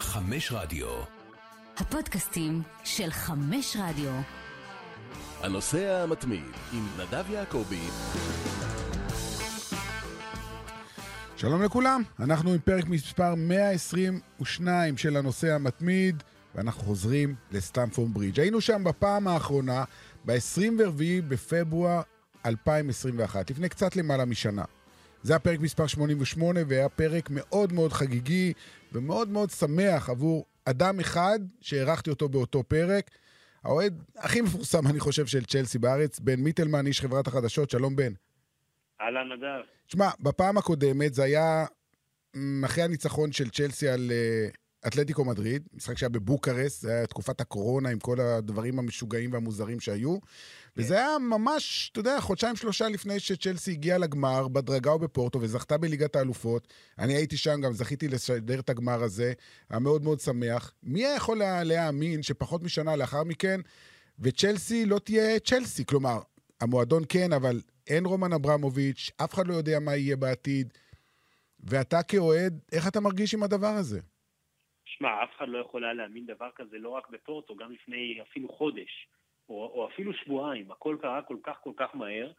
חמש רדיו. הפודקאסטים של חמש רדיו. הנוסע המתמיד עם נדב יעקבי. שלום לכולם, אנחנו עם פרק מספר 122 של הנושא המתמיד, ואנחנו חוזרים לסטמפורד ברידג'. היינו שם בפעם האחרונה, ב-24 בפברואר 2021, לפני קצת למעלה משנה. זה הפרק מספר 88, והיה פרק מאוד מאוד חגיגי ומאוד מאוד שמח עבור אדם אחד שהערכתי אותו באותו פרק. האוהד הכי מפורסם, אני חושב, של צ'לסי בארץ, בן מיטלמן, איש חברת החדשות. שלום, בן. אהלן, נדב. תשמע, בפעם הקודמת זה היה אחרי הניצחון של צ'לסי על uh, אתלטיקו מדריד, משחק שהיה בבוקרסט, זה היה תקופת הקורונה עם כל הדברים המשוגעים והמוזרים שהיו, וזה היה ממש, אתה יודע, חודשיים שלושה לפני שצ'לסי הגיעה לגמר, בדרגה או בפורטו, וזכתה בליגת האלופות. אני הייתי שם, גם זכיתי לשדר את הגמר הזה, היה מאוד מאוד שמח. מי היה יכול להאמין שפחות משנה לאחר מכן, וצ'לסי לא תהיה צ'לסי, כלומר, המועדון כן, אבל אין רומן אברמוביץ', אף אחד לא יודע מה יהיה בעתיד. ואתה כאוהד, איך אתה מרגיש עם הדבר הזה? שמע, אף אחד לא יכול היה להאמין דבר כזה לא רק בפורטו, גם לפני אפילו חודש, או, או אפילו שבועיים. הכל קרה כל כך כל כך מהר.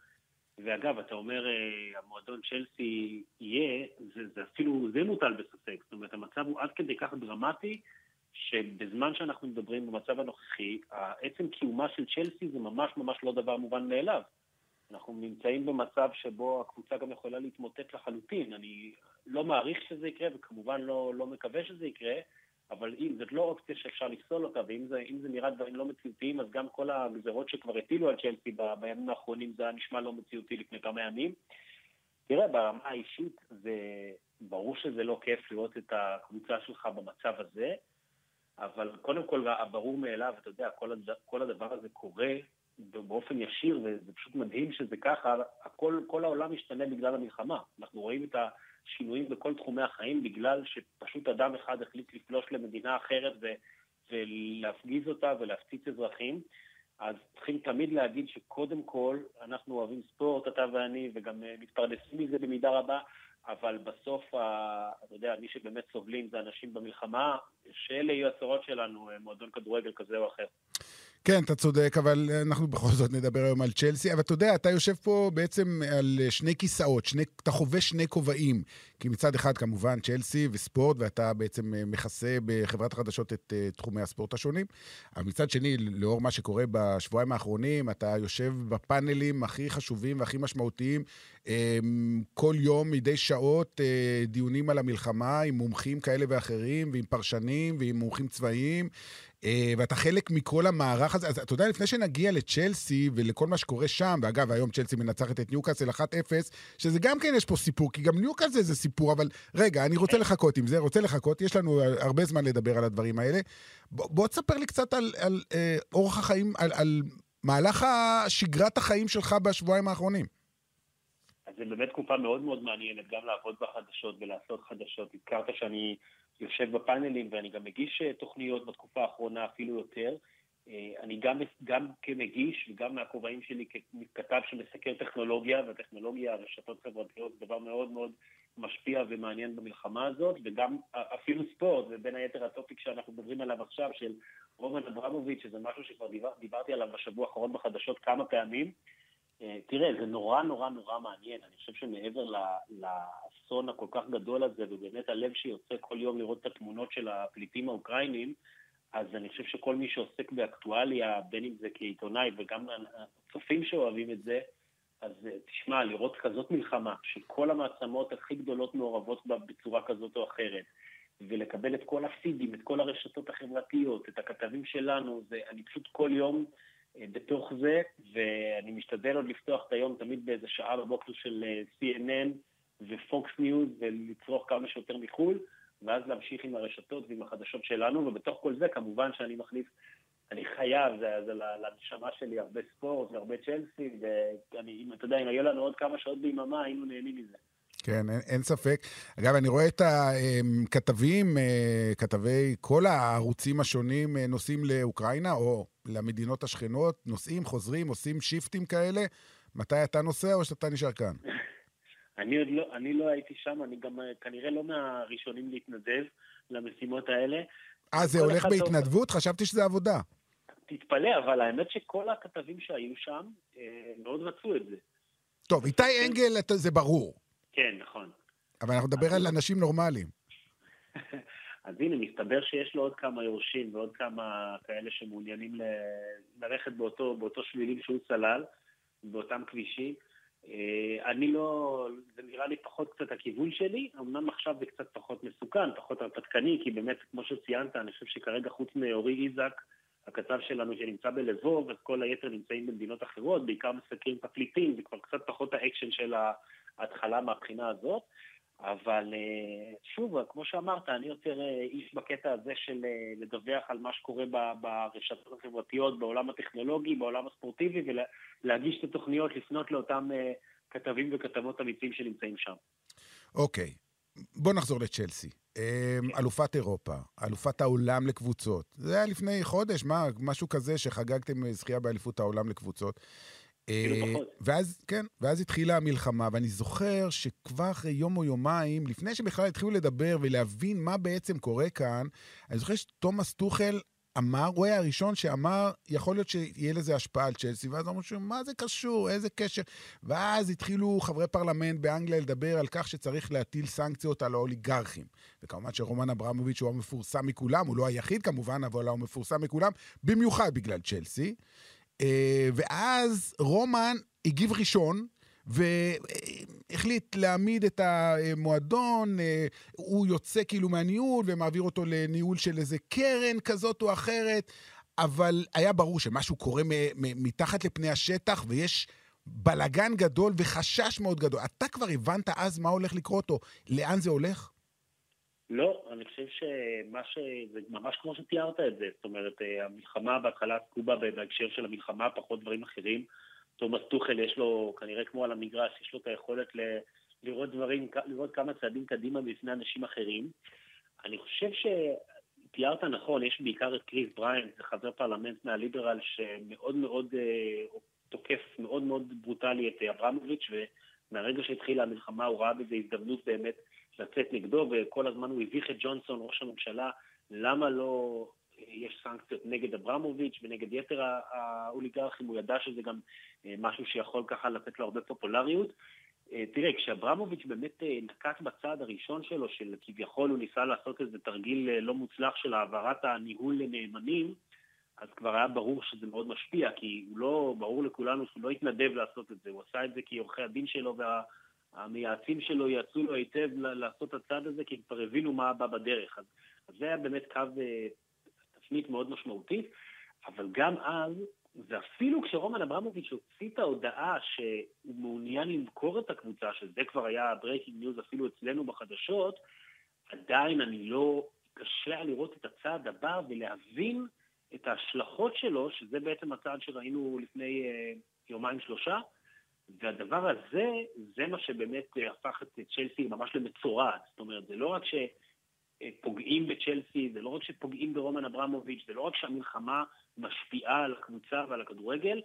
ואגב, אתה אומר, אה, המועדון צ'לסי יהיה, זה, זה אפילו, זה מוטל בספק. זאת אומרת, המצב הוא עד כדי כך דרמטי, שבזמן שאנחנו מדברים במצב הנוכחי, עצם קיומה של צ'לסי זה ממש ממש לא דבר מובן מאליו. אנחנו נמצאים במצב שבו הקבוצה גם יכולה להתמוטט לחלוטין. אני לא מעריך שזה יקרה, וכמובן לא, לא מקווה שזה יקרה, אבל אם זאת לא אופציה שאפשר לפסול אותה, ואם זה, זה נראה דברים לא מציאותיים, אז גם כל הגזרות שכבר הטילו על צ'לסי בימים האחרונים, זה היה נשמע לא מציאותי לפני כמה ימים. תראה, ברמה האישית, זה ברור שזה לא כיף לראות את הקבוצה שלך במצב הזה, אבל קודם כל, הברור מאליו, אתה יודע, כל, הד... כל הדבר הזה קורה באופן ישיר, וזה פשוט מדהים שזה ככה, הכל, כל העולם משתנה בגלל המלחמה. אנחנו רואים את השינויים בכל תחומי החיים בגלל שפשוט אדם אחד החליט לפלוש למדינה אחרת ו, ולהפגיז אותה ולהפציץ אזרחים. אז צריכים תמיד להגיד שקודם כל, אנחנו אוהבים ספורט, אתה ואני, וגם אה, מתפרנסים מזה במידה רבה, אבל בסוף, אתה יודע, מי שבאמת סובלים זה אנשים במלחמה, שאלה יהיו הצרות שלנו, אה, מועדון כדורגל כזה או אחר. כן, אתה צודק, אבל אנחנו בכל זאת נדבר היום על צ'לסי. אבל אתה יודע, אתה יושב פה בעצם על שני כיסאות, שני, אתה חווה שני כובעים. כי מצד אחד, כמובן, צ'לסי וספורט, ואתה בעצם אה, מכסה בחברת החדשות את uh, תחומי הספורט השונים. אבל מצד שני, לאור מה שקורה בשבועיים האחרונים, אתה יושב בפאנלים הכי חשובים והכי משמעותיים, um, כל יום, מדי שעות, uh, דיונים על המלחמה עם מומחים כאלה ואחרים, ועם פרשנים, ועם מומחים צבאיים. אה, ואתה חלק מכל המערך הזה. אז אתה יודע, לפני שנגיע לצ'לסי ולכל מה שקורה שם, ואגב, היום צ'לסי מנצחת את ניוקאסל 1-0, שזה גם כן יש פה סיפור, כי גם ניוקאסל זה סיפור, אבל רגע, אני רוצה לחכות עם זה, רוצה לחכות, יש לנו הרבה זמן לדבר על הדברים האלה. בוא, בוא תספר לי קצת על, על אה, אורח החיים, על, על מהלך שגרת החיים שלך בשבועיים האחרונים. זו באמת תקופה מאוד מאוד מעניינת, גם לעבוד בחדשות ולעשות חדשות. הזכרת שאני יושב בפאנלים ואני גם מגיש אה, תוכניות בתקופה האחרונה אפילו יותר. אה, אני גם, גם כמגיש וגם מהכובעים שלי ככתב שמסקר טכנולוגיה, והטכנולוגיה, הרשתות חברתיות, זה דבר מאוד מאוד משפיע ומעניין במלחמה הזאת, וגם אפילו ספורט, ובין היתר הטופיק שאנחנו מדברים עליו עכשיו, של רומן אברמוביץ', שזה משהו שכבר דיבר, דיברתי עליו בשבוע האחרון בחדשות כמה פעמים. אה, תראה, זה נורא נורא נורא מעניין. אני חושב שמעבר לאסון הכל כך גדול הזה, ובאמת הלב שיוצא כל יום לראות את התמונות של הפליטים האוקראינים, אז אני חושב שכל מי שעוסק באקטואליה, בין אם זה כעיתונאי וגם הצופים שאוהבים את זה, אז אה, תשמע, לראות כזאת מלחמה, שכל המעצמות הכי גדולות מעורבות בה בצורה כזאת או אחרת, ולקבל את כל הפידים, את כל הרשתות החברתיות, את הכתבים שלנו, זה, אני פשוט כל יום אה, בתוך זה, ואני משתדל עוד לפתוח את היום תמיד באיזה שעה בבוקר של אה, CNN ופוקס ניוז ולצרוך כמה שיותר מחו"ל, ואז להמשיך עם הרשתות ועם החדשות שלנו, ובתוך כל זה כמובן שאני מכניס, אני חייב, זה, זה לנשמה שלי הרבה ספורט והרבה צ'לסי, ואני, אם אתה יודע, אם היו לנו עוד כמה שעות ביממה, היינו נהנים מזה. כן, אין, אין ספק. אגב, אני רואה את הכתבים, אה, כתבי כל הערוצים השונים אה, נוסעים לאוקראינה, או למדינות השכנות, נוסעים, חוזרים, עושים שיפטים כאלה. מתי אתה נוסע או שאתה נשאר כאן? אני עוד לא, אני לא הייתי שם, אני גם אה, כנראה לא מהראשונים להתנדב למשימות האלה. אה, זה הולך בהתנדבות? חשבתי שזה עבודה. תתפלא, אבל האמת שכל הכתבים שהיו שם אה, מאוד רצו את זה. טוב, איתי אנגל זה ברור. כן, נכון. אבל אנחנו נדבר על אנשים נורמליים. אז הנה, מסתבר שיש לו עוד כמה יורשים ועוד כמה כאלה שמעוניינים ללכת באותו, באותו שבילים שהוא צלל, באותם כבישים. אה, אני לא, זה נראה לי פחות קצת הכיוון שלי, אמנם עכשיו זה קצת פחות מסוכן, פחות הרפתקני, כי באמת, כמו שציינת, אני חושב שכרגע חוץ מאורי איזק, הכתב שלנו שנמצא בלבוב, אז כל היתר נמצאים במדינות אחרות, בעיקר מסקרים פליטים, זה כבר קצת פחות האקשן של ההתחלה מהבחינה הזאת. אבל אה, שוב, כמו שאמרת, אני יותר אה, איש בקטע הזה של אה, לדווח על מה שקורה ברשתות החברתיות, בעולם הטכנולוגי, בעולם הספורטיבי, ולהגיש את התוכניות, לפנות לאותם כתבים וכתבות אמיצים שנמצאים שם. אוקיי, בוא נחזור לצ'לסי. כן. אלופת אירופה, אלופת העולם לקבוצות. זה היה לפני חודש, מה, משהו כזה שחגגתם זכייה באליפות העולם לקבוצות. אה, ואז, כן, ואז התחילה המלחמה, ואני זוכר שכבר אחרי יום או יומיים, לפני שבכלל התחילו לדבר ולהבין מה בעצם קורה כאן, אני זוכר שתומאס טוחל אמר, הוא היה הראשון שאמר, יכול להיות שיהיה לזה השפעה על צ'לסי, ואז אמרו שהוא, מה זה קשור, איזה קשר? ואז התחילו חברי פרלמנט באנגליה לדבר על כך שצריך להטיל סנקציות על האוליגרכים. וכמובן שרומן אברמוביץ' הוא המפורסם מכולם, הוא לא היחיד כמובן, אבל הוא המפורסם מכולם, במיוחד בגלל צ'לסי. אה, ואז רומן הגיב ראשון, והחליט להעמיד את המועדון, אה, הוא יוצא כאילו מהניהול ומעביר אותו לניהול של איזה קרן כזאת או אחרת, אבל היה ברור שמשהו קורה מתחת לפני השטח ויש בלגן גדול וחשש מאוד גדול. אתה כבר הבנת אז מה הולך לקרות או לאן זה הולך? לא, אני חושב שמה ש... זה ממש כמו שתיארת את זה. זאת אומרת, אה, המלחמה בהתחלה עסקו בה בהקשר של המלחמה, פחות דברים אחרים. תומאס טוחל יש לו, כנראה כמו על המגרש, יש לו את היכולת ל... לראות דברים, לראות כמה צעדים קדימה לפני אנשים אחרים. אני חושב שתיארת נכון, יש בעיקר את קריס בריינט, זה חבר פרלמנט מהלייבור שמאוד מאוד אה, תוקף מאוד מאוד ברוטלי את אברמוביץ', ומהרגע שהתחילה המלחמה הוא ראה בזה הזדמנות באמת לצאת נגדו, וכל הזמן הוא הביך את ג'ונסון, ראש הממשלה, למה לא יש סנקציות נגד אברמוביץ' ונגד יתר האוליגרכים, הוא ידע שזה גם אה, משהו שיכול ככה לתת לו הרבה פופולריות. אה, תראה, כשאברמוביץ' באמת אה, נקט בצעד הראשון שלו, של כביכול הוא ניסה לעשות איזה תרגיל לא מוצלח של העברת הניהול לנאמנים, אז כבר היה ברור שזה מאוד משפיע, כי הוא לא, ברור לכולנו שהוא לא התנדב לעשות את זה, הוא עשה את זה כי עורכי הדין שלו וה... המייעצים שלו יעצו לו היטב לעשות את הצעד הזה, כי הם כבר הבינו מה בא בדרך. אז, אז זה היה באמת קו, אה, תפנית מאוד משמעותית, אבל גם אז, ואפילו כשרומן אברמוביץ' הוציא את ההודעה שהוא מעוניין למכור את הקבוצה, שזה כבר היה breaking news אפילו אצלנו בחדשות, עדיין אני לא, קשה לראות את הצעד הבא ולהבין את ההשלכות שלו, שזה בעצם הצעד שראינו לפני אה, יומיים שלושה, והדבר הזה, זה מה שבאמת הפך את צ'לסי ממש למצורעת. זאת אומרת, זה לא רק שפוגעים בצ'לסי, זה לא רק שפוגעים ברומן אברמוביץ', זה לא רק שהמלחמה משפיעה על הקבוצה ועל הכדורגל,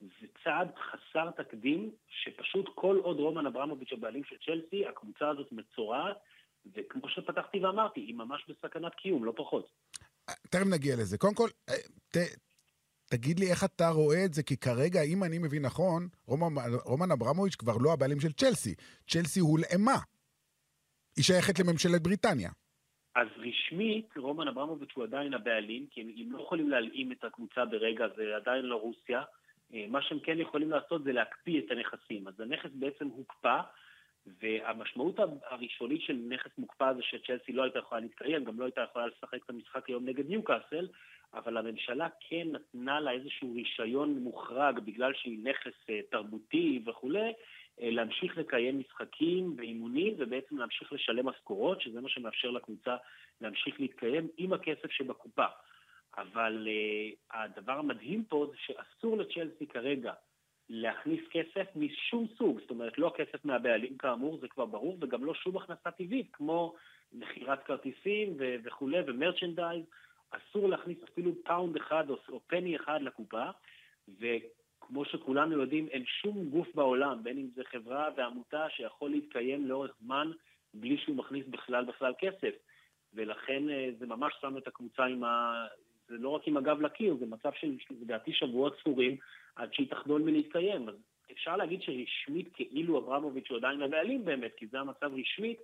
זה צעד חסר תקדים, שפשוט כל עוד רומן אברמוביץ' הבעלים של צ'לסי, הקבוצה הזאת מצורעת, וכמו שפתחתי ואמרתי, היא ממש בסכנת קיום, לא פחות. תכף נגיע לזה. קודם כל, אה, ת, תגיד לי איך אתה רואה את זה, כי כרגע, אם אני מבין נכון, רומן, רומן אברמוביץ' כבר לא הבעלים של צ'לסי. צ'לסי הולאמה. היא שייכת לממשלת בריטניה. אז רשמית, רומן אברמוביץ' הוא עדיין הבעלים, כי הם, הם לא יכולים להלאים את הקבוצה ברגע, זה עדיין לא רוסיה. אה, מה שהם כן יכולים לעשות זה להקפיא את הנכסים. אז הנכס בעצם הוקפא, והמשמעות הראשונית של נכס מוקפא זה שצ'לסי לא הייתה יכולה להתקיים, גם לא הייתה יכולה לשחק את המשחק היום נגד ניוקאסל, אבל הממשלה כן נתנה לה איזשהו רישיון מוחרג בגלל שהיא נכס אה, תרבותי וכולי, אה, להמשיך לקיים משחקים ואימונים ובעצם להמשיך לשלם משכורות, שזה מה שמאפשר לקבוצה להמשיך להתקיים עם הכסף שבקופה. אבל אה, הדבר המדהים פה זה שאסור לצ'לסי כרגע להכניס כסף משום סוג, זאת אומרת לא כסף מהבעלים כאמור, זה כבר ברור, וגם לא שום הכנסה טבעית, כמו מכירת כרטיסים וכולי, ו merchandise, אסור להכניס אפילו פאונד אחד או, או פני אחד לקופה, כמו שכולנו יודעים, אין שום גוף בעולם, בין אם זה חברה ועמותה, שיכול להתקיים לאורך זמן בלי שהוא מכניס בכלל בכלל כסף. ולכן אה, זה ממש שם את הקבוצה עם ה... זה לא רק עם הגב לקיר, זה מצב של לדעתי שבועות ספורים עד שהיא תחדול מלהתקיים. אז אפשר להגיד שרשמית כאילו אברמוביץ' הוא עדיין הבעלים באמת, כי זה המצב רשמית,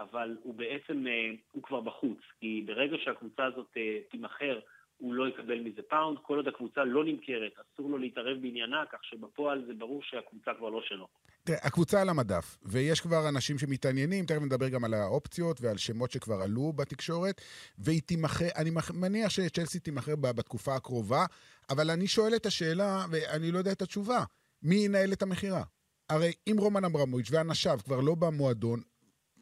אבל הוא בעצם, אה, הוא כבר בחוץ. כי ברגע שהקבוצה הזאת אה, תימכר, הוא לא יקבל מזה פאונד, כל עוד הקבוצה לא נמכרת, אסור לו להתערב בעניינה, כך שבפועל זה ברור שהקבוצה כבר לא שלו. תראה, הקבוצה על המדף, ויש כבר אנשים שמתעניינים, תכף נדבר גם על האופציות ועל שמות שכבר עלו בתקשורת, והיא תימכר, אני מניח שצ'לסי תימכר בתקופה הקרובה, אבל אני שואל את השאלה, ואני לא יודע את התשובה, מי ינהל את המכירה? הרי אם רומן אברמוביץ' ואנשיו כבר לא במועדון,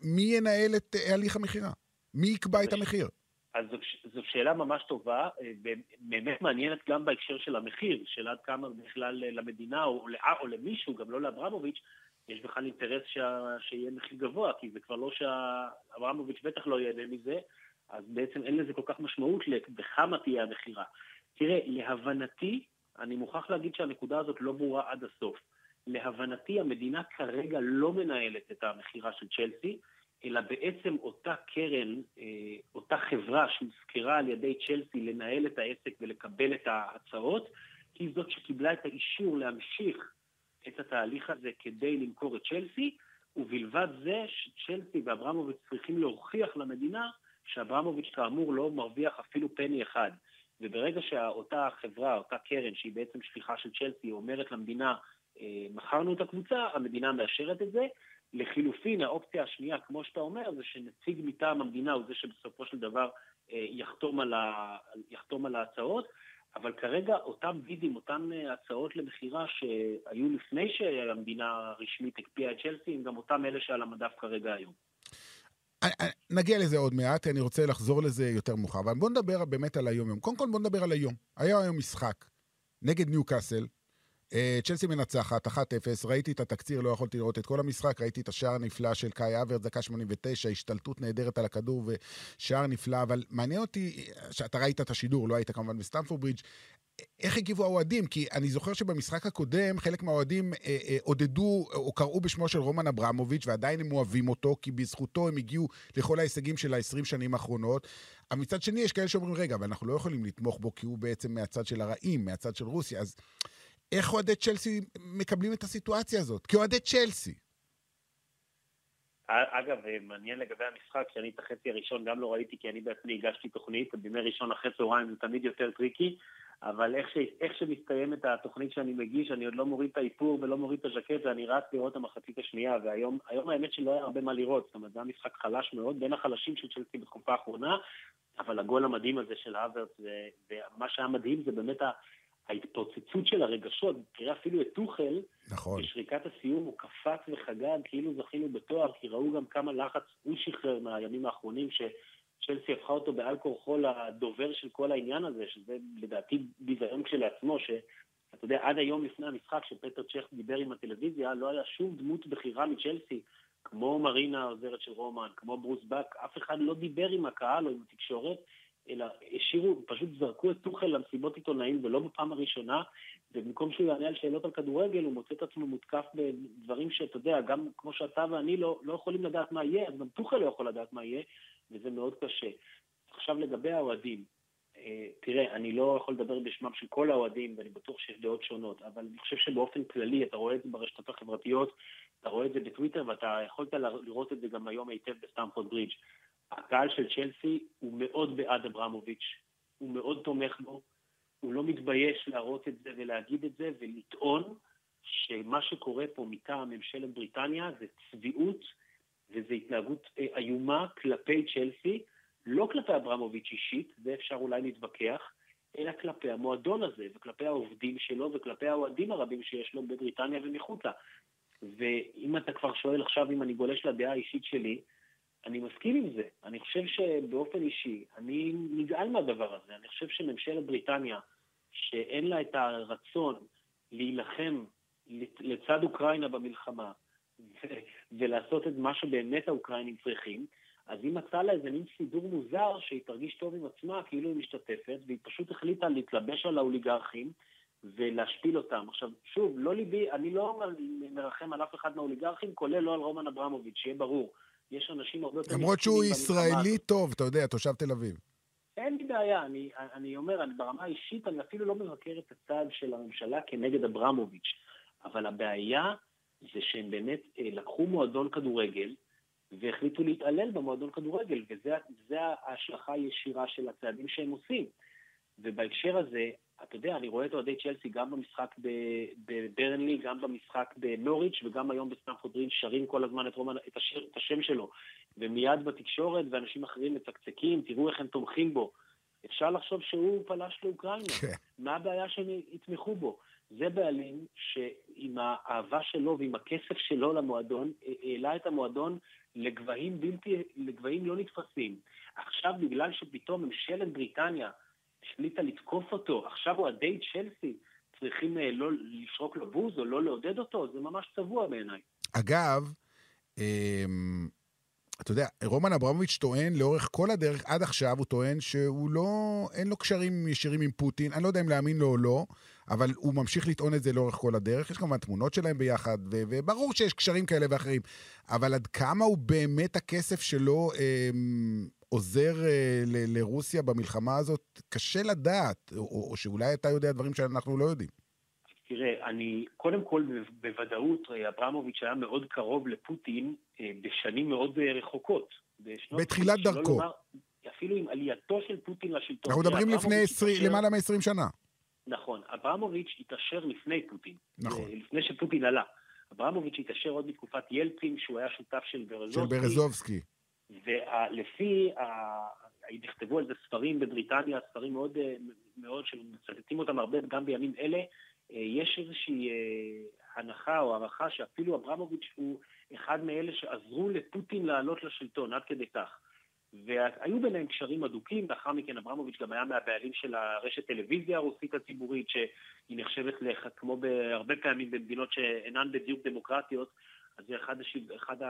מי ינהל את הליך המכירה? מי יקבע את המחיר? אז זו, זו שאלה ממש טובה, אה, באמת מעניינת גם בהקשר של המחיר, של עד כמה בכלל למדינה או, או למישהו, גם לא לאברמוביץ', יש בכלל אינטרס שה, שיהיה מחיר גבוה, כי זה כבר לא שאברמוביץ' בטח לא ייהנה מזה, אז בעצם אין לזה כל כך משמעות בכמה תהיה המכירה. תראה, להבנתי, אני מוכרח להגיד שהנקודה הזאת לא ברורה עד הסוף. להבנתי, המדינה כרגע לא מנהלת את המכירה של צ'לסי, אלא בעצם אותה קרן, אה, אותה חברה שהוזכרה על ידי צ'לסי לנהל את העסק ולקבל את ההצעות, היא זאת שקיבלה את האישור להמשיך את התהליך הזה כדי למכור את צ'לסי, ובלבד זה שצ'לסי ואברמוביץ' צריכים להוכיח למדינה שאברמוביץ' כאמור לא מרוויח אפילו פני אחד. וברגע שאותה חברה, אותה קרן, שהיא בעצם שליחה של צ'לסי, אומרת למדינה, אה, מכרנו את הקבוצה, המדינה מאשרת את זה, לחילופין, האופציה השנייה, כמו שאתה אומר, זה שנציג מטעם המדינה הוא זה שבסופו של דבר אה, יחתום על, ה... יחתום על ההצעות, אבל כרגע אותם בידים, אותן אה, הצעות למכירה שהיו לפני שהמדינה הרשמית הקפיאה את צ'לסי, הם גם אותם אלה שעל המדף כרגע היום. אה, נגיע לזה עוד מעט, אני רוצה לחזור לזה יותר מאוחר, אבל בואו נדבר באמת על היום-יום. קודם כל בואו נדבר על היום. היה היום משחק נגד ניו קאסל, צ'לסי מנצחת, 1-0, ראיתי את התקציר, לא יכולתי לראות את כל המשחק, ראיתי את השער הנפלא של קאי אבר, דקה 89, השתלטות נהדרת על הכדור ושער נפלא, אבל מעניין אותי, שאתה ראית את השידור, לא היית כמובן בסטמפורד ברידג', איך הגיבו האוהדים? כי אני זוכר שבמשחק הקודם חלק מהאוהדים אה, אה, עודדו או קראו בשמו של רומן אברמוביץ' ועדיין הם אוהבים אותו, כי בזכותו הם הגיעו לכל ההישגים של ה-20 שנים האחרונות. אבל מצד שני יש כאלה שאומרים, רגע, אבל אנחנו לא יכולים לתמוך בו כי הוא בעצם מהצד של הרעים, מהצד של רוסיה, אז איך אוהדי צ'לסי מקבלים את הסיטואציה הזאת? כאוהדי צ'לסי. אגב, מעניין לגבי המשחק, שאני את החצי הראשון גם לא ראיתי, כי אני בעצמי הגשתי תוכנית, בימי ראשון אחרי צהריים זה תמיד יותר tricky, אבל איך, ש... איך שמסתיימת התוכנית שאני מגיש, אני עוד לא מוריד את האיפור ולא מוריד את הז'קט, ואני רץ לראות את המחצית השנייה, והיום האמת שלא היה הרבה מה לראות, זאת אומרת, זה היה משחק חלש מאוד, בין החלשים של צ'לסי בתקופה האחרונה, אבל הגול המדהים הזה של האוורץ, ומה שהיה מדהים זה באמת ההתפוצצות של הרגשות, תראה אפילו את טוחל, נכון. בשריקת הסיום הוא קפץ וחגג כאילו זכינו בתואר, כי ראו גם כמה לחץ הוא שחרר מהימים האחרונים, שצ'לסי הפכה אותו בעל כורחו לדובר של כל העניין הזה, שזה לדעתי ביזיון כשלעצמו, שאתה יודע, עד היום לפני המשחק, שפטר צ'ך דיבר עם הטלוויזיה, לא היה שום דמות בכירה מצ'לסי, כמו מרינה העוזרת של רומן, כמו ברוס באק, אף אחד לא דיבר עם הקהל או עם התקשורת. אלא השאירו, פשוט זרקו את טוחל למסיבות עיתונאים ולא בפעם הראשונה, ובמקום שהוא יענה על שאלות על כדורגל, הוא מוצא את עצמו מותקף בדברים שאתה יודע, גם כמו שאתה ואני לא, לא יכולים לדעת מה יהיה, אז גם טוחל לא יכול לדעת מה יהיה, וזה מאוד קשה. עכשיו לגבי האוהדים, אה, תראה, אני לא יכול לדבר בשמם של כל האוהדים, ואני בטוח שיש דעות שונות, אבל אני חושב שבאופן כללי, אתה רואה את זה ברשתות החברתיות, אתה רואה את זה בטוויטר, ואתה יכולת לראות את זה גם היום היטב בסטמפורד ברידג'. הקהל של צ'לסי הוא מאוד בעד אברמוביץ', הוא מאוד תומך בו, הוא לא מתבייש להראות את זה ולהגיד את זה ולטעון שמה שקורה פה מטעם ממשלת בריטניה זה צביעות וזו התנהגות אה, איומה כלפי צ'לסי, לא כלפי אברמוביץ' אישית, זה אפשר אולי להתווכח, אלא כלפי המועדון הזה וכלפי העובדים שלו וכלפי האוהדים הרבים שיש לו בבריטניה ומחוצה. ואם אתה כבר שואל עכשיו אם אני גולש לדעה האישית שלי, אני מסכים עם זה. אני חושב שבאופן אישי, אני נגעל מהדבר הזה. אני חושב שממשלת בריטניה, שאין לה את הרצון להילחם לצד אוקראינה במלחמה, ולעשות את מה שבאמת האוקראינים צריכים, אז היא מצאה לה איזה מין סידור מוזר שהיא תרגיש טוב עם עצמה, כאילו היא משתתפת, והיא פשוט החליטה להתלבש על האוליגרכים, ולהשפיל אותם. עכשיו, שוב, לא ליבי, אני לא מרחם על אף אחד מהאוליגרכים, כולל לא על רומן אברמוביץ', שיהיה ברור. יש אנשים הרבה יותר... למרות שהוא ישראלי טוב, אתה יודע, תושב תל אביב. אין לי בעיה, אני, אני אומר, אני ברמה האישית, אני אפילו לא מבקר את הצעד של הממשלה כנגד אברמוביץ', אבל הבעיה זה שהם באמת אה, לקחו מועדון כדורגל והחליטו להתעלל במועדון כדורגל, וזו ההשלכה הישירה של הצעדים שהם עושים. ובהקשר הזה, אתה יודע, אני רואה את אוהדי צ'לסי גם במשחק בברנלי, גם במשחק בנוריץ' וגם היום בסטנפורד שרים כל הזמן את, רומן, את, השיר, את השם שלו. ומיד בתקשורת ואנשים אחרים מצקצקים, תראו איך הם תומכים בו. אפשר לחשוב שהוא פלש לאוקראינה. כן. מה הבעיה שהם יתמכו בו? זה בעלים שעם האהבה שלו ועם הכסף שלו למועדון, העלה את המועדון לגבהים בלתי, לגבהים לא נתפסים. עכשיו בגלל שפתאום ממשלת בריטניה החליטה לתקוף אותו, עכשיו אוהדי צ'לסי צריכים אה, לא לשרוק לו בוז או לא לעודד אותו, זה ממש צבוע בעיניי. אגב, אמ, אתה יודע, רומן אברמוביץ' טוען לאורך כל הדרך, עד עכשיו הוא טוען שהוא לא, אין לו קשרים ישירים עם פוטין, אני לא יודע אם להאמין לו או לא, אבל הוא ממשיך לטעון את זה לאורך כל הדרך. יש כמובן תמונות שלהם ביחד, ו- וברור שיש קשרים כאלה ואחרים, אבל עד כמה הוא באמת הכסף שלו אה, עוזר אה, ל- לרוסיה במלחמה הזאת, קשה לדעת, או, או שאולי אתה יודע דברים שאנחנו לא יודעים. תראה, אני, קודם כל, בוודאות, אברמוביץ' היה מאוד קרוב לפוטין אה, בשנים מאוד אה, רחוקות. בתחילת דרכו. לומר, אפילו עם עלייתו של פוטין לשלטון. אנחנו מדברים לפני 20, התאשר... למעלה מ-20 שנה. נכון. אברמוביץ' התעשר לפני פוטין. נכון. אה, לפני שפוטין עלה. אברמוביץ' התעשר עוד בתקופת ילצין, שהוא היה שותף של ברזובסקי. של ברזובסקי. ולפי, נכתבו על זה ספרים בבריטניה, ספרים מאוד, מאוד שמצטטים אותם הרבה גם בימים אלה, אה, יש איזושהי אה, הנחה או הערכה שאפילו אברמוביץ' הוא אחד מאלה שעזרו לפוטין לעלות לשלטון, עד כדי כך. והיו ביניהם קשרים אדוקים, לאחר מכן אברמוביץ' גם היה מהבעלים של הרשת טלוויזיה הרוסית הציבורית, שהיא נחשבת לך, כמו בהרבה פעמים במדינות שאינן בדיוק דמוקרטיות, אז זה אחד, אחד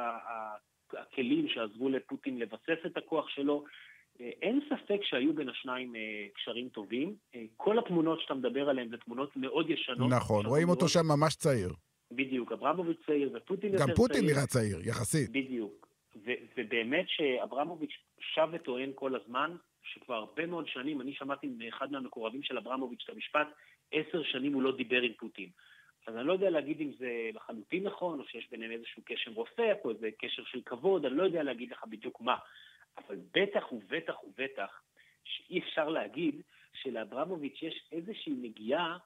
הכלים שעזרו לפוטין לבסס את הכוח שלו. אה, אין ספק שהיו בין השניים אה, קשרים טובים. אה, כל התמונות שאתה מדבר עליהן זה תמונות מאוד ישנות. נכון, רואים אותו שם ממש צעיר. בדיוק, אברמוביץ' צעיר ופוטין יותר צעיר. גם פוטין נראה צעיר, יחסית. בדיוק. ובאמת שאברמוביץ' שב וטוען כל הזמן, שכבר הרבה מאוד שנים, אני שמעתי מאחד מהמקורבים של אברמוביץ' את המשפט, עשר שנים הוא לא דיבר עם פוטין. אז אני לא יודע להגיד אם זה לחלוטין נכון, או שיש ביניהם איזשהו קשר רופף, או איזה קשר של כבוד, אני לא יודע להגיד לך בדיוק מה. אבל בטח ובטח ובטח שאי אפשר להגיד שלאברמוביץ' יש איזושהי נגיעה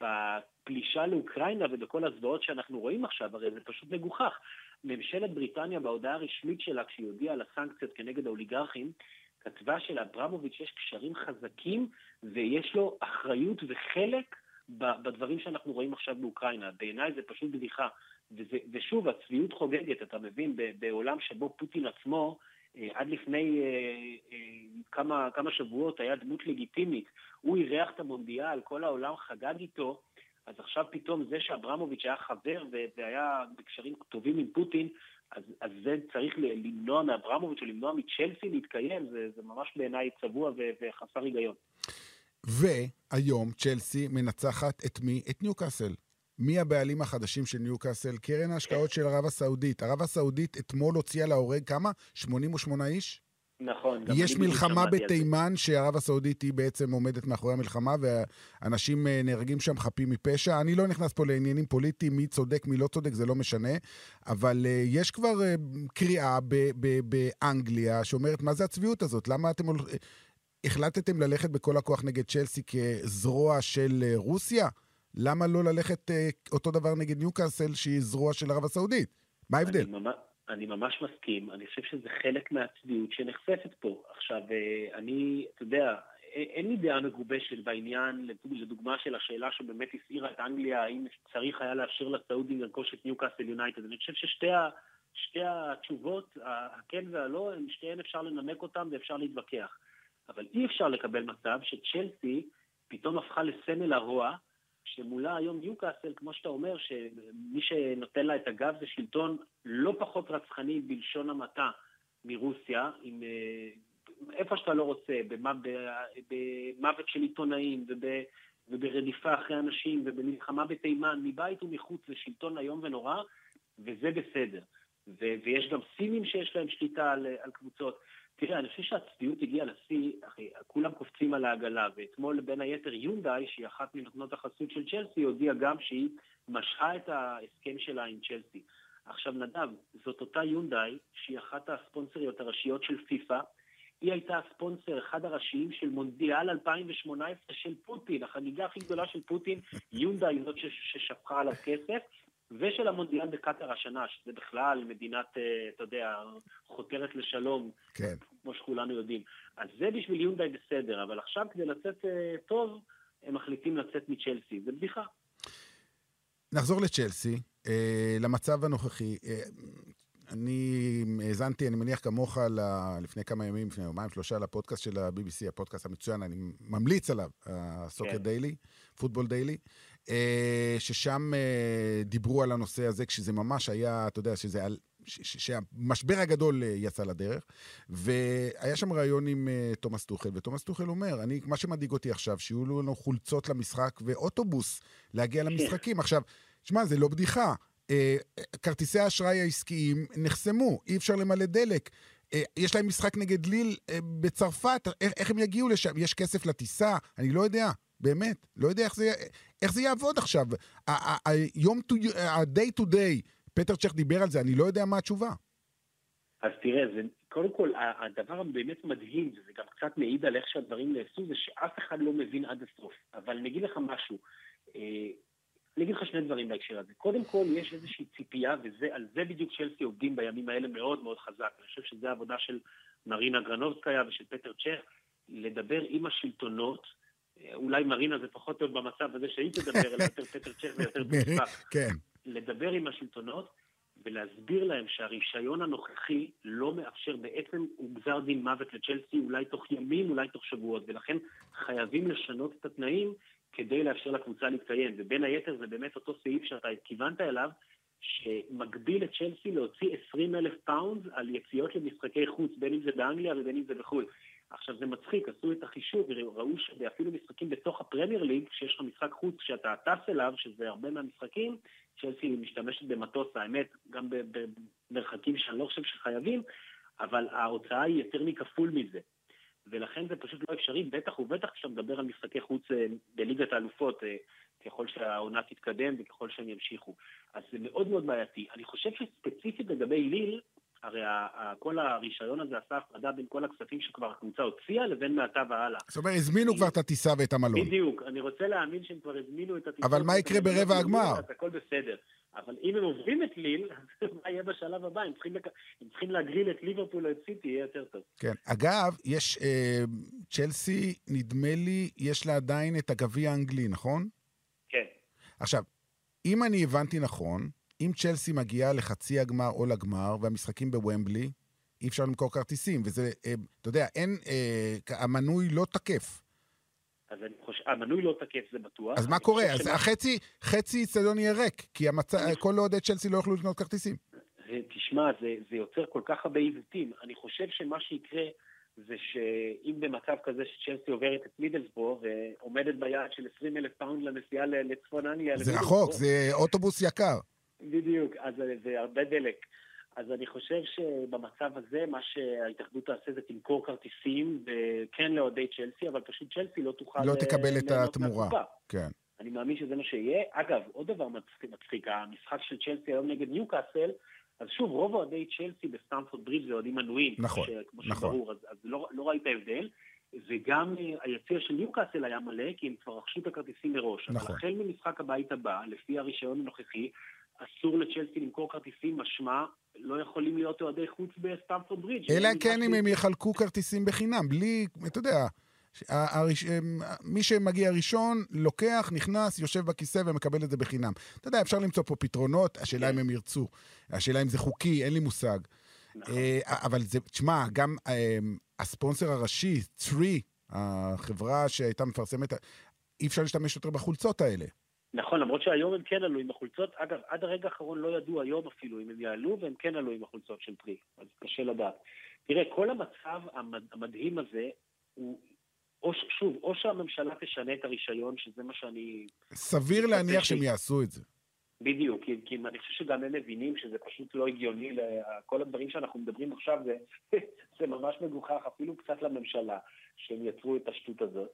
בפלישה לאוקראינה ובכל הזוועות שאנחנו רואים עכשיו, הרי זה פשוט מגוחך. ממשלת בריטניה בהודעה הרשמית שלה, כשהיא הודיעה על הסנקציות כנגד האוליגרכים, כתבה שלאברמוביץ' יש קשרים חזקים ויש לו אחריות וחלק בדברים שאנחנו רואים עכשיו באוקראינה. בעיניי זה פשוט בדיחה. וזה, ושוב, הצביעות חוגגת, אתה מבין, בעולם שבו פוטין עצמו אה, עד לפני אה, אה, כמה, כמה שבועות היה דמות לגיטימית, הוא אירח את המונדיאל, כל העולם חגג איתו, אז עכשיו פתאום זה שאברמוביץ' היה חבר והיה בקשרים טובים עם פוטין, אז, אז זה צריך למנוע מאברמוביץ' או למנוע מצ'לסי להתקיים, זה, זה ממש בעיניי צבוע וחסר היגיון. והיום צ'לסי מנצחת את מי? את ניוקאסל. מי הבעלים החדשים של ניוקאסל? קרן ההשקעות של ערב הסעודית. ערב הסעודית אתמול הוציאה להורג כמה? 88 איש? נכון. יש מלחמה בתימן שערב הסעודית היא בעצם עומדת מאחורי המלחמה ואנשים אה, נהרגים שם חפים מפשע. אני לא נכנס פה לעניינים פוליטיים, מי צודק, מי לא צודק, זה לא משנה. אבל uh, יש כבר uh, קריאה באנגליה שאומרת, מה זה הצביעות הזאת? למה אתם החלטתם ללכת בכל הכוח נגד צ'לסי כזרוע של רוסיה? למה לא ללכת אה, אותו דבר נגד ניוקאסל, שהיא זרוע של ערב הסעודית? מה ההבדל? אני, ממש, אני ממש מסכים, אני חושב שזה חלק מהצביעות שנחשפת פה. עכשיו, אה, אני, אתה יודע, אין לי דעה מגובשת בעניין, לדוגמה של השאלה שבאמת הסעירה את אנגליה, האם צריך היה לאפשר לסעודים לרכוש את ניוקאסל יונייטד. אני חושב ששתי ה, שתי התשובות, הכן והלא, שתיהן אפשר לנמק אותן ואפשר להתווכח. אבל אי אפשר לקבל מצב שצ'לסי פתאום הפכה לסמל הרוע, שמולה היום ניוקאסל, כמו שאתה אומר, שמי שנותן לה את הגב זה שלטון לא פחות רצחני בלשון המעטה מרוסיה, עם אה, איפה שאתה לא רוצה, במוות של עיתונאים וברדיפה אחרי אנשים ובמלחמה בתימן, מבית ומחוץ, זה שלטון איום ונורא, וזה בסדר. ו- ויש גם סינים שיש להם שליטה על, על קבוצות. תראה, אני חושב שהצביעות הגיעה לשיא, אחי, כולם קופצים על העגלה, ואתמול בין היתר יונדאי, שהיא אחת מנותנות החסות של צ'לסי, הודיעה גם שהיא משכה את ההסכם שלה עם צ'לסי. עכשיו נדב, זאת אותה יונדאי, שהיא אחת הספונסריות הראשיות של פיפ"א, היא הייתה הספונסר, אחד הראשיים של מונדיאל 2018 של פוטין, החגיגה הכי גדולה של פוטין, יונדאי זאת ששפכה עליו כסף, ושל המונדיאל בקטאר השנה, שזה בכלל מדינת, אה, אתה יודע, חותרת לשלום, כן. כמו שכולנו יודעים. אז זה בשביל יונדאי בסדר, אבל עכשיו כדי לצאת אה, טוב, הם מחליטים לצאת מצ'לסי. זה בדיחה. נחזור לצ'לסי, אה, למצב הנוכחי. אני האזנתי, אני מניח כמוך, לפני כמה ימים, לפני יומיים, שלושה, לפודקאסט של ה-BBC, הפודקאסט המצוין, אני ממליץ עליו, הסוקר כן. דיילי, פוטבול דיילי, ששם אה, דיברו על הנושא הזה, כשזה ממש היה, אתה יודע, שזה על... שהמשבר הגדול אה, יצא לדרך, והיה שם ראיון עם אה, תומאס טוחל, ותומאס טוחל אומר, אני, מה שמדאיג אותי עכשיו, שיהיו לנו חולצות למשחק ואוטובוס להגיע כן. למשחקים. עכשיו, שמע, זה לא בדיחה. אה, כרטיסי האשראי העסקיים נחסמו, אי אפשר למלא דלק. אה, יש להם משחק נגד ליל אה, בצרפת, איך, איך הם יגיעו לשם? יש כסף לטיסה? אני לא יודע, באמת. לא יודע איך זה, איך זה יעבוד עכשיו. היום, ה-day to day, פטר צ'ך דיבר על זה, אני לא יודע מה התשובה. אז תראה, זה, קודם כל, הדבר הבאמת מדהים, וזה גם קצת מעיד על איך שהדברים נעשו, זה שאף אחד לא מבין עד הסוף. אבל אני אגיד לך משהו, אני אגיד לך שני דברים בהקשר הזה. קודם כל, יש איזושהי ציפייה, ועל זה בדיוק צ'לסי עובדים בימים האלה מאוד מאוד חזק. אני חושב שזו העבודה של מרינה גרנובסקיה ושל פטר צ'ך, לדבר עם השלטונות. אולי מרינה זה פחות טוב במצב הזה שהיא תדבר, אלא יותר פטר צ'ך ויותר במשפט. כן. לדבר עם השלטונות ולהסביר להם שהרישיון הנוכחי לא מאפשר, בעצם הוא גזר דין מוות לצ'לסי אולי תוך ימים, אולי תוך שבועות, ולכן חייבים לשנות את התנאים כדי לאפשר לקבוצה להתקיים. ובין היתר זה באמת אותו סעיף שאתה כיוונת אליו, שמגביל את צ'לסי להוציא 20 אלף פאונד על יציאות למשחקי חוץ, בין אם זה באנגליה ובין אם זה בחו"ל. עכשיו זה מצחיק, עשו את החישוב וראו שאפילו משחקים בתוך הפרמייר ליג, כשיש לך משחק חוץ שאתה טס אליו, שזה הרבה מהמשחקים, צ'לסי משתמשת במטוס, האמת, גם במרחקים שאני לא חושב שחייבים, אבל ההוצאה היא יותר מכפול מזה. ולכן זה פשוט לא אפשרי, בטח ובטח כשאתה מדבר על משחקי חוץ אה, בליגת האלופות, אה, ככל שהעונה תתקדם וככל שהם ימשיכו. אז זה מאוד מאוד בעייתי. אני חושב שספציפית לגבי ליל, הרי כל הרישיון הזה עשה הפרדה בין כל הכספים שכבר הקבוצה הוציאה לבין מעתה והלאה. זאת אומרת, הזמינו כבר את הטיסה ואת המלון. בדיוק, אני רוצה להאמין שהם כבר הזמינו את הטיסה. אבל מה יקרה ברבע הגמר? הכל בסדר. אבל אם הם עוברים את ליל, מה יהיה בשלב הבא? הם צריכים, לק... הם צריכים להגריל את ליברפול או את סיטי, יהיה יותר טוב. כן. אגב, יש... אה, צ'לסי, נדמה לי, יש לה עדיין את הגביע האנגלי, נכון? כן. עכשיו, אם אני הבנתי נכון, אם צ'לסי מגיעה לחצי הגמר או לגמר, והמשחקים בוומבלי, אי אפשר למכור כרטיסים, וזה, אה, אתה יודע, אין, אה, המנוי לא תקף. אז אני חושב, המנוי לא תקף, זה בטוח. אז מה קורה? אז שמה... החצי, חצי איצטדיון יהיה ריק, כי המצ... כל אוהדי צ'לסי לא יוכלו לקנות כרטיסים. תשמע, זה, זה יוצר כל כך הרבה עיוותים. אני חושב שמה שיקרה זה שאם במצב כזה שצ'לסי עוברת את מידלסבורו ועומדת ביעד של 20 אלף פאונד לנסיעה לצפון אנגליה... זה רחוק, זה אוטובוס יקר. בדיוק, אז זה הרבה דלק. אז אני חושב שבמצב הזה, מה שההתאחדות תעשה זה תמכור כרטיסים, כן לאוהדי צ'לסי, אבל פשוט צ'לסי לא תוכל... לא תקבל את התמורה, כן. אני מאמין שזה מה שיהיה. אגב, עוד דבר מצחיק, המשחק של צ'לסי היום נגד ניוקאסל, אז שוב, רוב אוהדי צ'לסי בסטמפורד ברידג' זה אוהדים מנויים. נכון, כמו נכון. שברור, אז, אז לא, לא ראית הבדל. וגם אה, היציע של ניוקאסל היה מלא, כי הם כבר רכשו את הכרטיסים מראש. נכון. אבל החל ממשחק הבית הבא, לפי הרישיון הנוכחי, אסור לצ'לסי למכור כרטיסים, משמע לא יכולים להיות אוהדי חוץ בסטמפורד ברידג'. אלא כן אם הם יחלקו כרטיסים בחינם, בלי, אתה יודע, הראש... מי שמגיע ראשון, לוקח, נכנס, יושב בכיסא ומקבל את זה בחינם. אתה יודע, אפשר למצוא פה פתרונות, השאלה אם כן. הם ירצו. השאלה אם זה חוקי, אין לי מושג. נכון. אה, אבל זה, תשמע, גם אה, הספונסר הראשי, 3, החברה שהייתה מפרסמת, אי אפשר להשתמש יותר בחולצות האלה. נכון, למרות שהיום הם כן עלו עם החולצות. אגב, עד הרגע האחרון לא ידעו היום אפילו אם הם יעלו, והם כן עלו עם החולצות של פרי, אז קשה לדעת. תראה, כל המצב המדהים הזה, הוא או שוב, או שהממשלה תשנה את הרישיון, שזה מה שאני... סביר להניח שהם יעשו את זה. בדיוק, כי, כי אני חושב שגם הם מבינים שזה פשוט לא הגיוני, כל הדברים שאנחנו מדברים עכשיו זה, זה ממש מגוחך, אפילו קצת לממשלה, שהם יצרו את השטות הזאת,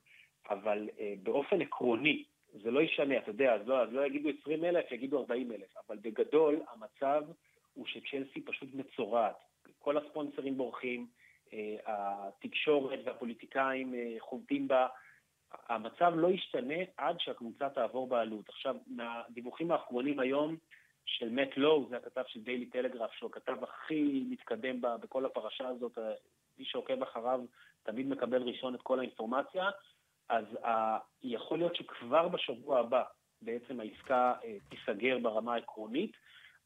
אבל אה, באופן עקרוני, זה לא ישנה, אתה יודע, אז לא, אז לא יגידו 20 אלף, יגידו 40 אלף, אבל בגדול המצב הוא שצ'לסי פשוט מצורעת. כל הספונסרים בורחים, אה, התקשורת והפוליטיקאים אה, חובטים בה, המצב לא ישתנה עד שהקבוצה תעבור בעלות. עכשיו, מהדיווחים האחרונים היום של מאט לואו, זה הכתב של דיילי טלגרף, שהוא הכתב הכי מתקדם בכל הפרשה הזאת, מי שעוקב אחריו תמיד מקבל ראשון את כל האינפורמציה, אז ה... יכול להיות שכבר בשבוע הבא בעצם העסקה אה, תיסגר ברמה העקרונית,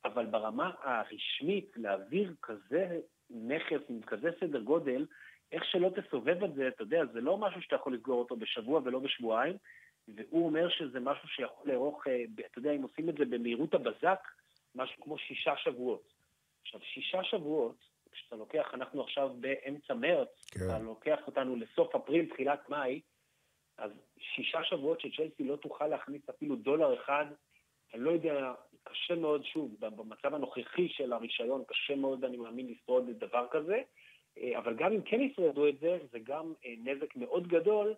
אבל ברמה הרשמית להעביר כזה נכס עם כזה סדר גודל, איך שלא תסובב את זה, אתה יודע, זה לא משהו שאתה יכול לסגור אותו בשבוע ולא בשבועיים, והוא אומר שזה משהו שיכול לארוך, אה, אתה יודע, אם עושים את זה במהירות הבזק, משהו כמו שישה שבועות. עכשיו, שישה שבועות, כשאתה לוקח, אנחנו עכשיו באמצע מרץ, כן. אתה לוקח אותנו לסוף אפריל, תחילת מאי, אז שישה שבועות שצ'לסי לא תוכל להכניס אפילו דולר אחד, אני לא יודע, קשה מאוד, שוב, במצב הנוכחי של הרישיון, קשה מאוד, אני מאמין, לשרוד דבר כזה. אה, אבל גם אם כן ישרדו את זה, זה גם אה, נזק מאוד גדול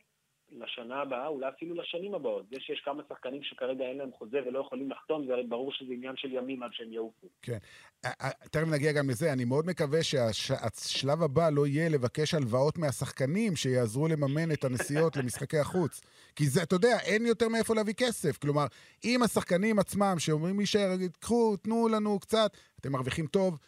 לשנה הבאה, אולי אפילו לשנים הבאות. זה שיש כמה שחקנים שכרגע אין להם חוזה ולא יכולים לחתום, זה ברור שזה עניין של ימים עד שהם יעופו. כן. אה, תכף נגיע גם לזה. אני מאוד מקווה שהשלב הבא לא יהיה לבקש הלוואות מהשחקנים שיעזרו לממן את הנסיעות למשחקי החוץ. כי זה, אתה יודע, אין יותר מאיפה להביא כסף. כלומר, אם השחקנים עצמם, שאומרים מי ש... קחו, תנו לנו קצת, אתם מרוויחים טוב.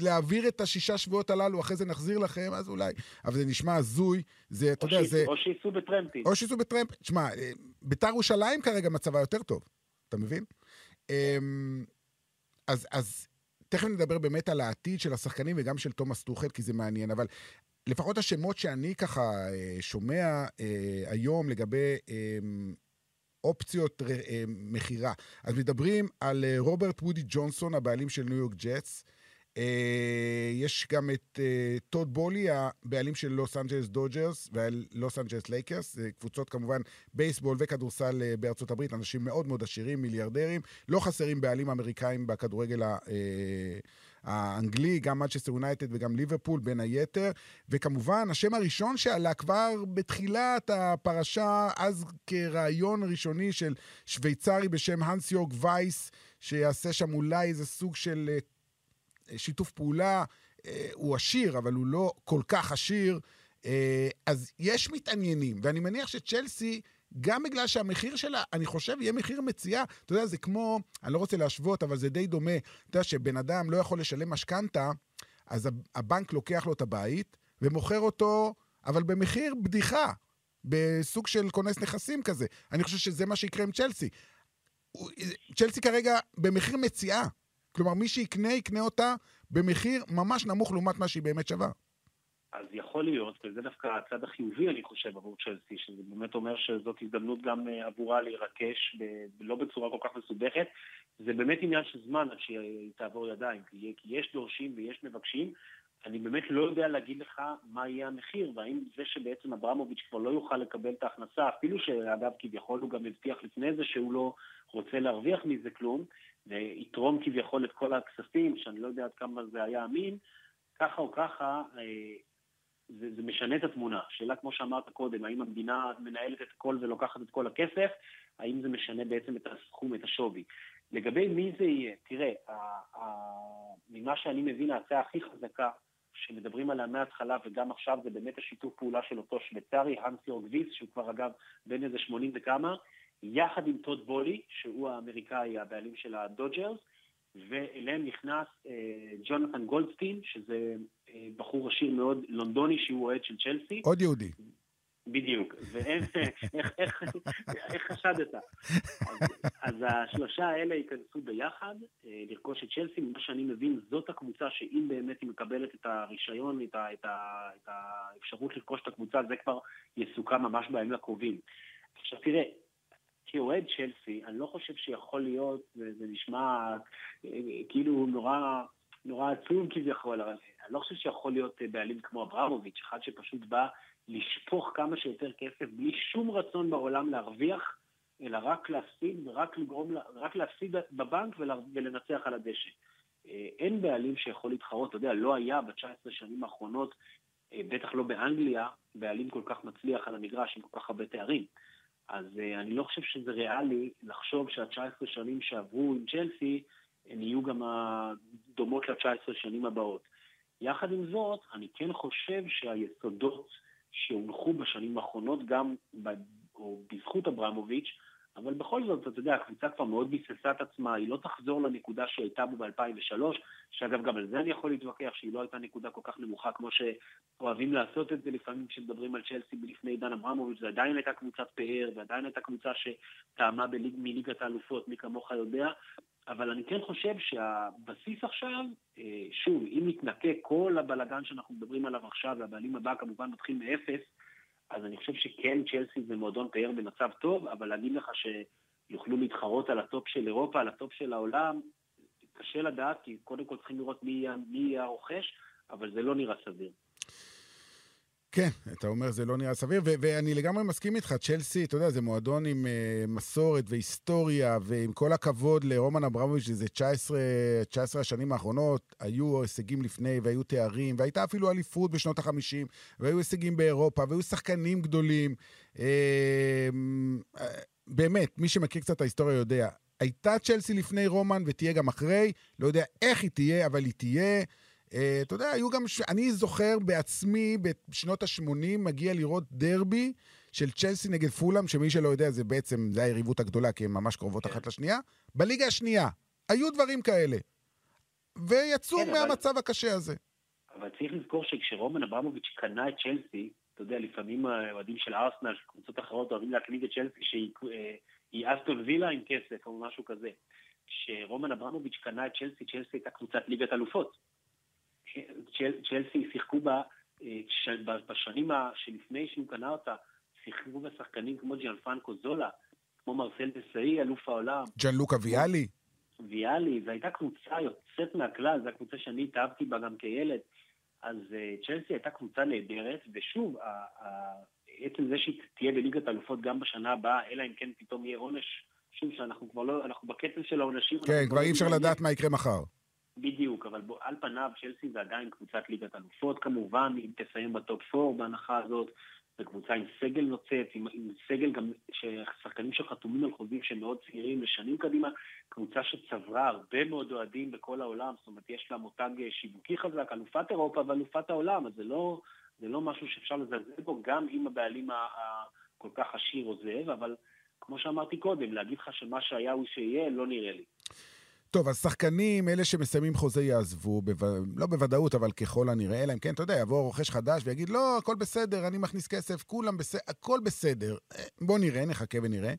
להעביר את השישה שבועות הללו, אחרי זה נחזיר לכם, אז אולי. אבל זה נשמע הזוי, זה, אתה יודע, זה... או שייסעו בטרמפים. או שייסעו בטרמפים. תשמע, אה, ביתר ירושלים כרגע מצבה יותר טוב, אתה מבין? אמ, אז, אז תכף נדבר באמת על העתיד של השחקנים וגם של תומאס טוחל, כי זה מעניין, אבל לפחות השמות שאני ככה אה, שומע אה, היום לגבי אמ, אופציות מכירה. אז מדברים על רוברט וודי ג'ונסון, הבעלים של ניו יורק אה, יש גם את אה, טוד בולי, הבעלים של לוס אנג'לס דודג'רס ולוס אנג'לס לייקרס, קבוצות כמובן בייסבול וכדורסל אה, בארצות הברית, אנשים מאוד מאוד עשירים, מיליארדרים. לא חסרים בעלים אמריקאים בכדורגל האנגלי, גם מצ'סטר יונייטד וגם ליברפול בין היתר. וכמובן, השם הראשון שעלה כבר בתחילת הפרשה, אז כרעיון ראשוני של שוויצרי בשם הנס יורק וייס, שיעשה שם אולי איזה סוג של שיתוף פעולה, אה, הוא עשיר, אבל הוא לא כל כך עשיר. אה, אז יש מתעניינים, ואני מניח שצ'לסי, גם בגלל שהמחיר שלה, אני חושב, יהיה מחיר מציאה. אתה יודע, זה כמו, אני לא רוצה להשוות, אבל זה די דומה. אתה יודע, שבן אדם לא יכול לשלם משכנתה, אז הבנק לוקח לו את הבית ומוכר אותו, אבל במחיר בדיחה, בסוג של כונס נכסים כזה. אני חושב שזה מה שיקרה עם צ'לסי. צ'לסי כרגע במחיר מציאה. כלומר, מי שיקנה, יקנה אותה במחיר ממש נמוך לעומת מה שהיא באמת שווה. אז יכול להיות, וזה דווקא הצד החיובי, אני חושב, עבור צ'לסי, שזה באמת אומר שזאת הזדמנות גם אה, עבורה להירקש, לא בצורה כל כך מסובכת. זה באמת עניין של זמן עד שהיא תעבור ידיים, כי יש דורשים ויש מבקשים. אני באמת לא יודע להגיד לך מה יהיה המחיר, והאם זה שבעצם אברמוביץ' כבר לא יוכל לקבל את ההכנסה, אפילו שאגב כביכול הוא גם הבטיח לפני זה שהוא לא רוצה להרוויח מזה כלום, ויתרום כביכול את כל הכספים, שאני לא יודע עד כמה זה היה אמין, ככה או ככה, אה, זה, זה משנה את התמונה. שאלה, כמו שאמרת קודם, האם המדינה מנהלת את הכל ולוקחת את כל הכסף, האם זה משנה בעצם את הסכום, את השווי. לגבי מי זה יהיה, תראה, ממה שאני מבין, ההצעה הכי חזקה שמדברים עליה מההתחלה וגם עכשיו זה באמת השיתוף פעולה של אותו שוויצרי, הנס יורגוויס, שהוא כבר אגב בין איזה 80 וכמה, יחד עם טוד בולי, שהוא האמריקאי, הבעלים של הדודג'רס, ואליהם נכנס אה, ג'ונתן גולדסטין, שזה אה, בחור עשיר מאוד לונדוני שהוא אוהד של צ'לסי. עוד יהודי. בדיוק, ואיך איך, איך, איך חשדת? אז, אז השלושה האלה ייכנסו ביחד אה, לרכוש את צ'לסי, ממה שאני מבין זאת הקבוצה שאם באמת היא מקבלת את הרישיון, את, ה, את, ה, את האפשרות לרכוש את הקבוצה, זה כבר יסוכם ממש בימים הקרובים. עכשיו תראה, כאוהד צ'לסי, אני לא חושב שיכול להיות, וזה נשמע אה, כאילו נורא, נורא עצוב כביכול, אבל אני לא חושב שיכול להיות בעלים כמו אברמוביץ', אחד שפשוט בא לשפוך כמה שיותר כסף בלי שום רצון בעולם להרוויח, אלא רק להפסיד ורק לגרום, רק להפסיד בבנק ולנצח על הדשא. אין בעלים שיכול להתחרות, אתה יודע, לא היה ב-19 שנים האחרונות, בטח לא באנגליה, בעלים כל כך מצליח על המגרש עם כל כך הרבה תארים. אז אני לא חושב שזה ריאלי לחשוב שה-19 שנים שעברו עם צ'לסי, הן יהיו גם דומות ל-19 שנים הבאות. יחד עם זאת, אני כן חושב שהיסודות שהונחו בשנים האחרונות, גם ב, או בזכות אברמוביץ', אבל בכל זאת, אתה יודע, הקבוצה כבר מאוד ביססה את עצמה, היא לא תחזור לנקודה שהייתה בו ב-2003, שאגב, גם על זה אני יכול להתווכח, שהיא לא הייתה נקודה כל כך נמוכה כמו שאוהבים לעשות את זה לפעמים כשמדברים על צ'לסי לפני עידן אברמוביץ', זה עדיין הייתה קבוצת פאר, ועדיין הייתה קבוצה שטעמה בליג, מליגת האלופות, מי כמוך יודע, אבל אני כן חושב שהבסיס עכשיו, אה, שוב, אם נתנקה כל הבלגן שאנחנו מדברים עליו עכשיו, והבעלים הבא כמובן מתחיל מאפס, אז אני חושב שכן צ'לסי זה מועדון פאר במצב טוב, אבל להגיד לך שיוכלו להתחרות על הטופ של אירופה, על הטופ של העולם, קשה לדעת, כי קודם כל צריכים לראות מי יהיה, הרוכש, אבל זה לא נראה סביר. כן, אתה אומר זה לא נראה סביר, ו- ואני לגמרי מסכים איתך, צ'לסי, אתה יודע, זה מועדון עם אה, מסורת והיסטוריה, ועם כל הכבוד לרומן אברמוביץ', זה 19, 19 השנים האחרונות, היו הישגים לפני, והיו תארים, והייתה אפילו אליפות בשנות ה-50, והיו הישגים באירופה, והיו שחקנים גדולים. Uh, uh, באמת, מי שמכיר קצת את ההיסטוריה יודע, הייתה צ'לסי לפני רומן ותהיה גם אחרי, לא יודע איך היא תהיה, אבל היא תהיה. אה, אתה יודע, היו גם... אני זוכר בעצמי, בשנות ה-80, מגיע לראות דרבי של צ'לסי נגד פולאם, שמי שלא יודע, זה בעצם, זה היריבות הגדולה, כי הן ממש קרובות כן. אחת לשנייה. בליגה השנייה. היו דברים כאלה. ויצאו כן, מהמצב אבל... הקשה הזה. אבל צריך לזכור שכשרומן אברמוביץ' קנה את צ'לסי, אתה יודע, לפעמים האוהדים של ארסנל, קבוצות אחרות, אוהבים להקליג את צ'לסי שהיא אה, אסטון וילה עם כסף או משהו כזה. כשרומן אברמוביץ' קנה את צ'לסי, צ'לסי הייתה קבוצת ליגת אלופות. צ'לסי שיחקו בה, אה, בשנים שלפני שהוא קנה אותה, שיחקו בה שחקנים כמו ג'אן פרנקו זולה, כמו מרסל דסאי, אלוף העולם. ג'אן לוקה ויאלי. ויאלי, זו הייתה קבוצה יוצאת מהכלל, זו הקבוצה שאני התאהבתי בה גם כילד. אז uh, צ'לסי הייתה קבוצה נהדרת, ושוב, עצם זה שהיא תהיה בליגת האלופות גם בשנה הבאה, אלא אם כן פתאום יהיה עונש, שוב, שאנחנו כבר לא, אנחנו בקצב של העונשים. כן, כבר אי אפשר לדעת מה יקרה מחר. בדיוק, אבל בוא, על פניו צ'לסי זה עדיין קבוצת ליגת אלופות כמובן, אם תסיים בטופ 4 בהנחה הזאת, זו קבוצה עם סגל נוצץ, עם, עם סגל גם, שחקנים שחתומים על חוזים שהם מאוד צעירים לשנים קדימה, קבוצה שצברה הרבה מאוד אוהדים בכל העולם, זאת אומרת יש לה מותג שיווקי חזק, אלופת אירופה ואלופת העולם, אז זה לא, זה לא משהו שאפשר לזלזל בו, גם אם הבעלים הכל כך עשיר עוזב, אבל כמו שאמרתי קודם, להגיד לך שמה שהיה הוא שיהיה, לא נראה לי. טוב, אז שחקנים, אלה שמסיימים חוזה יעזבו, בו... לא בוודאות, אבל ככל הנראה, אלא אם כן, אתה יודע, יבוא רוכש חדש ויגיד, לא, הכל בסדר, אני מכניס כסף, כולם בסדר, הכל בסדר. בוא נראה, נחכה ונראה.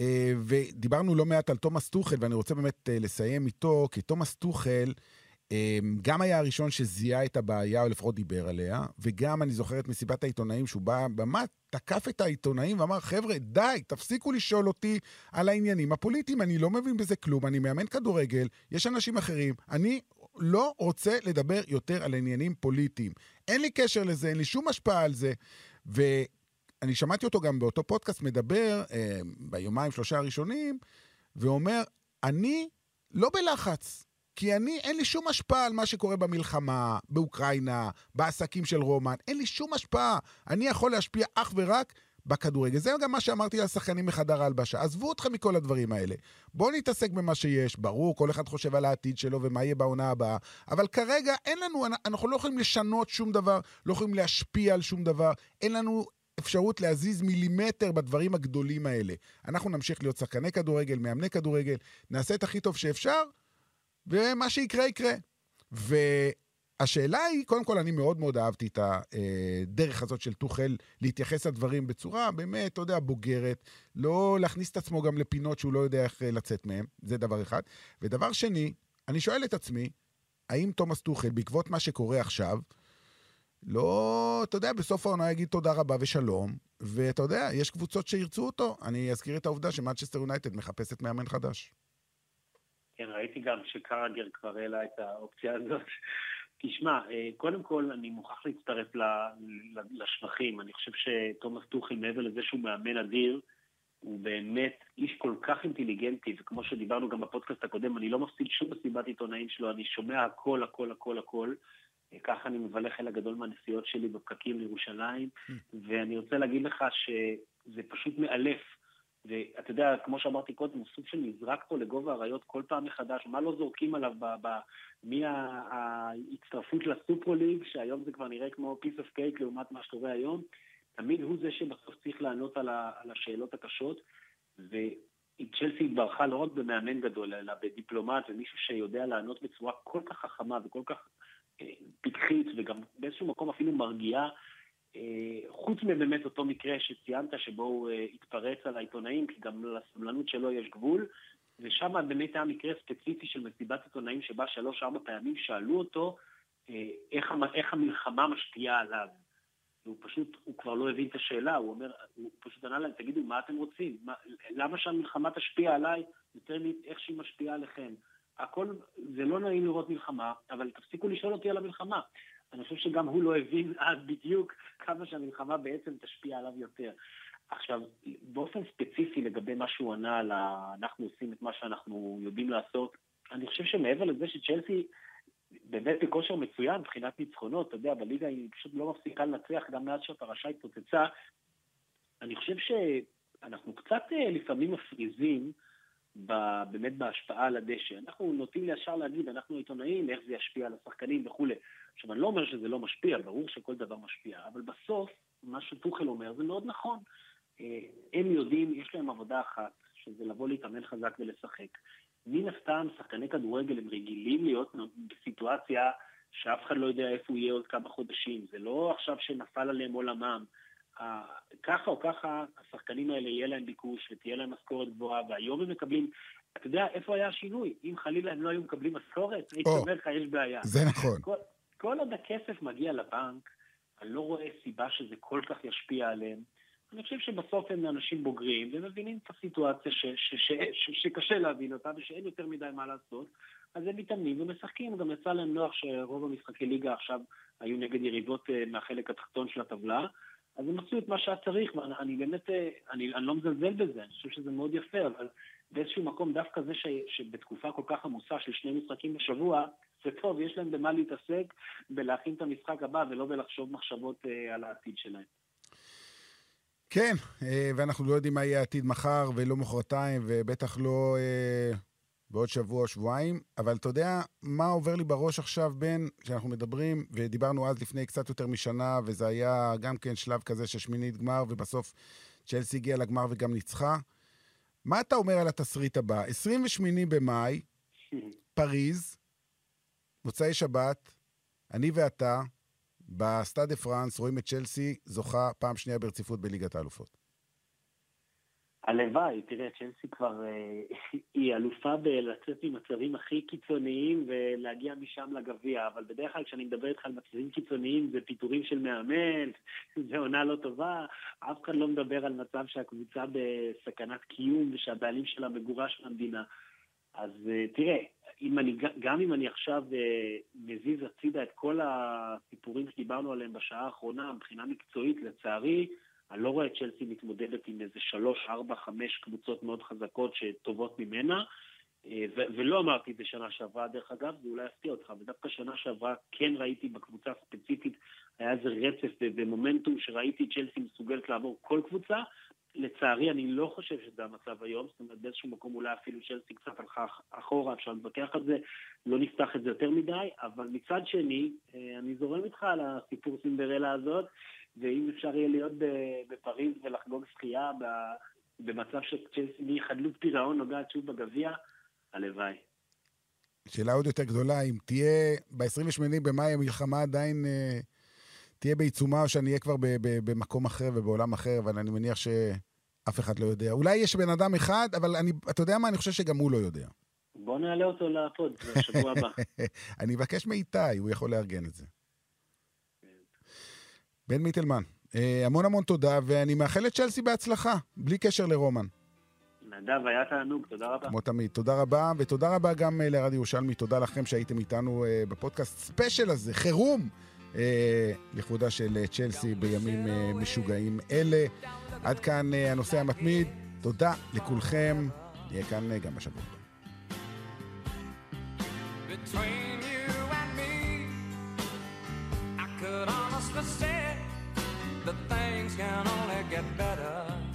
אה, ודיברנו לא מעט על תומאס טוחל, ואני רוצה באמת אה, לסיים איתו, כי תומאס טוחל... אמ, גם היה הראשון שזיהה את הבעיה, או לפחות דיבר עליה, וגם אני זוכר את מסיבת העיתונאים, שהוא בא, במה, תקף את העיתונאים ואמר, חבר'ה, די, תפסיקו לשאול אותי על העניינים הפוליטיים, אני לא מבין בזה כלום, אני מאמן כדורגל, יש אנשים אחרים, אני לא רוצה לדבר יותר על עניינים פוליטיים. אין לי קשר לזה, אין לי שום השפעה על זה. ואני שמעתי אותו גם באותו פודקאסט מדבר, אה, ביומיים, שלושה הראשונים, ואומר, אני לא בלחץ. כי אני, אין לי שום השפעה על מה שקורה במלחמה, באוקראינה, בעסקים של רומן. אין לי שום השפעה. אני יכול להשפיע אך ורק בכדורגל. זה גם מה שאמרתי על השחקנים מחדר ההלבשה. עזבו אתכם מכל הדברים האלה. בואו נתעסק במה שיש. ברור, כל אחד חושב על העתיד שלו ומה יהיה בעונה הבאה. אבל כרגע אין לנו, אנחנו לא יכולים לשנות שום דבר, לא יכולים להשפיע על שום דבר. אין לנו אפשרות להזיז מילימטר בדברים הגדולים האלה. אנחנו נמשיך להיות שחקני כדורגל, מאמני כדורגל, נעשה את הכי טוב שאפשר, ומה שיקרה, יקרה. והשאלה היא, קודם כל, אני מאוד מאוד אהבתי את הדרך הזאת של טוחל להתייחס לדברים בצורה באמת, אתה יודע, בוגרת, לא להכניס את עצמו גם לפינות שהוא לא יודע איך לצאת מהן, זה דבר אחד. ודבר שני, אני שואל את עצמי, האם תומאס טוחל, בעקבות מה שקורה עכשיו, לא, אתה יודע, בסוף העונה יגיד תודה רבה ושלום, ואתה יודע, יש קבוצות שירצו אותו. אני אזכיר את העובדה שמאצ'סטר יונייטד מחפשת מאמן חדש. כן, ראיתי גם שקרגר כבר העלה את האופציה הזאת. תשמע, אה, קודם כל אני מוכרח להצטרף לשבחים. אני חושב שתומאס טוחל, מעבר לזה שהוא מאמן אדיר, הוא באמת איש כל כך אינטליגנטי, וכמו שדיברנו גם בפודקאסט הקודם, אני לא מפסיד שום מסיבת עיתונאים שלו, אני שומע הכל, הכל, הכל, הכל. אה, ככה אני מבלה חלק גדול מהנסיעות שלי בפקקים לירושלים, mm. ואני רוצה להגיד לך שזה פשוט מאלף. ואתה יודע, כמו שאמרתי קודם, הוא סוג של נזרק פה לגובה האריות כל פעם מחדש, מה לא זורקים עליו מההצטרפות לסופרו-ליג, שהיום זה כבר נראה כמו piece of cake לעומת מה שקורה היום, תמיד הוא זה שבסוף צריך לענות על, ה, על השאלות הקשות, וצ'לסי התברכה לא רק במאמן גדול, אלא בדיפלומט ומישהו שיודע לענות בצורה כל כך חכמה וכל כך אה, פתחית, וגם באיזשהו מקום אפילו מרגיעה. אה, חוץ מבאמת אותו מקרה שציינת, שבו הוא אה, התפרץ על העיתונאים, כי גם לסבלנות שלו יש גבול, ושם באמת היה מקרה ספציפי של מסיבת עיתונאים שבה שלוש-ארבע פעמים שאלו אותו איך, איך המלחמה משפיעה עליו. והוא פשוט, הוא כבר לא הבין את השאלה, הוא אומר, הוא פשוט ענה להם, תגידו, מה אתם רוצים? מה, למה שהמלחמה תשפיע עליי יותר מאיך שהיא משפיעה עליכם? הכל, זה לא נעים לראות מלחמה, אבל תפסיקו לשאול אותי על המלחמה. אני חושב שגם הוא לא הבין אז בדיוק כמה שהמלחמה בעצם תשפיע עליו יותר. עכשיו, באופן ספציפי לגבי מה שהוא ענה על ה... אנחנו עושים את מה שאנחנו יודעים לעשות, אני חושב שמעבר לזה שצ'לסי באמת בכושר מצוין מבחינת ניצחונות, אתה יודע, בליגה היא פשוט לא מפסיקה לנצח גם מאז שהפרשה התפוצצה. אני חושב שאנחנו קצת אה, לפעמים מפריזים באמת בהשפעה על הדשא. אנחנו נוטים ישר להגיד, אנחנו עיתונאים, איך זה ישפיע על השחקנים וכולי. עכשיו, אני לא אומר שזה לא משפיע, ברור שכל דבר משפיע, אבל בסוף, מה שטוחל אומר זה מאוד נכון. אה, הם יודעים, יש להם עבודה אחת, שזה לבוא להתאמן חזק ולשחק. מן הסתם, שחקני כדורגל הם רגילים להיות בסיטואציה שאף אחד לא יודע איפה הוא יהיה עוד כמה חודשים. זה לא עכשיו שנפל עליהם עולמם. ככה או ככה, השחקנים האלה יהיה להם ביקוש ותהיה להם משכורת גבוהה, והיום הם מקבלים... אתה יודע, איפה היה השינוי? אם חלילה הם לא היו מקבלים משכורת, הייתי אומר לך, יש בעיה. זה נכון. כל, כל עוד הכסף מגיע לבנק, אני לא רואה סיבה שזה כל כך ישפיע עליהם. אני חושב שבסוף הם אנשים בוגרים ומבינים את הסיטואציה ש, ש, ש, ש, שקשה להבין אותה ושאין יותר מדי מה לעשות, אז הם מתאמנים ומשחקים. גם יצא להם נוח שרוב המשחקי ליגה עכשיו היו נגד יריבות אה, מהחלק התחתון של הטבלה, אז הם עשו את מה שהיה צריך, ואני באמת, אה, אני, אני לא מזלזל בזה, אני חושב שזה מאוד יפה, אבל באיזשהו מקום דווקא זה ש, שבתקופה כל כך עמוסה של שני משחקים בשבוע, זה טוב, יש להם במה להתעסק, בלהכין את המשחק הבא ולא בלחשוב מחשבות אה, על העתיד שלהם. כן, אה, ואנחנו לא יודעים מה יהיה העתיד מחר ולא מחרתיים, ובטח לא אה, בעוד שבוע או שבועיים, אבל אתה יודע מה עובר לי בראש עכשיו, בן, שאנחנו מדברים, ודיברנו אז לפני קצת יותר משנה, וזה היה גם כן שלב כזה של שמינית גמר, ובסוף צ'לסי הגיע לגמר וגם ניצחה. מה אתה אומר על התסריט הבא? 28 במאי, פריז, מוצאי שבת, אני ואתה, בסטאד דה פרנס רואים את צ'לסי זוכה פעם שנייה ברציפות בליגת האלופות. הלוואי, תראה, צ'לסי כבר, אה, היא אלופה בלצאת ממצבים הכי קיצוניים ולהגיע משם לגביע, אבל בדרך כלל כשאני מדבר איתך על מצבים קיצוניים זה פיטורים של מאמן, זה עונה לא טובה, אף אחד לא מדבר על מצב שהקבוצה בסכנת קיום ושהבעלים שלה מגורש מהמדינה. אז אה, תראה, אם אני, גם אם אני עכשיו אה, מזיז הצידה את כל הסיפורים שדיברנו עליהם בשעה האחרונה, מבחינה מקצועית, לצערי, אני לא רואה את צ'לסי מתמודדת עם איזה שלוש, ארבע, חמש קבוצות מאוד חזקות שטובות ממנה. אה, ו- ולא אמרתי את זה שנה שעברה, דרך אגב, זה אולי יפתיע אותך, ודווקא שנה שעברה כן ראיתי בקבוצה הספציפית, היה איזה רצף ומומנטום שראיתי צ'לסי מסוגלת לעבור כל קבוצה, לצערי, אני לא חושב שזה המצב היום, זאת אומרת, באיזשהו מקום אולי אפילו צ'לסי קצת הלכה אחורה, אפשר להתווכח על זה, לא נפתח את זה יותר מדי, אבל מצד שני, אה, אני זורם איתך על הסיפור סינדרלה הזאת, ואם אפשר יהיה להיות בפריז ולחגוג שחייה במצב שצ'לסי מחדלות פירעון נוגעת שוב בגביע, הלוואי. שאלה עוד יותר גדולה, אם תהיה ב-28 במאי המלחמה עדיין... אה, תהיה בעיצומה או שאני אהיה כבר במקום אחר ובעולם אחר, אבל אני מניח שאף אחד לא יודע. אולי יש בן אדם אחד, אבל אני, אתה יודע מה? אני חושב שגם הוא לא יודע. בוא נעלה אותו לפוד בשבוע הבא. אני אבקש מאיתי, הוא יכול לארגן את זה. כן. בן מיטלמן, אה, המון המון תודה, ואני מאחל לצ'לסי בהצלחה, בלי קשר לרומן. נדב, היה תענוג, תודה רבה. כמו תמיד, תודה רבה, ותודה רבה גם אה, לרדיו ירושלמי, תודה לכם שהייתם איתנו אה, בפודקאסט ספיישל הזה, חירום. אה, לכבודה של אה, צ'לסי בימים אה, משוגעים אלה. עד כאן הנושא המתמיד, תודה לכולכם, נהיה כאן גם בשבוע. Could honestly say that things can only get better.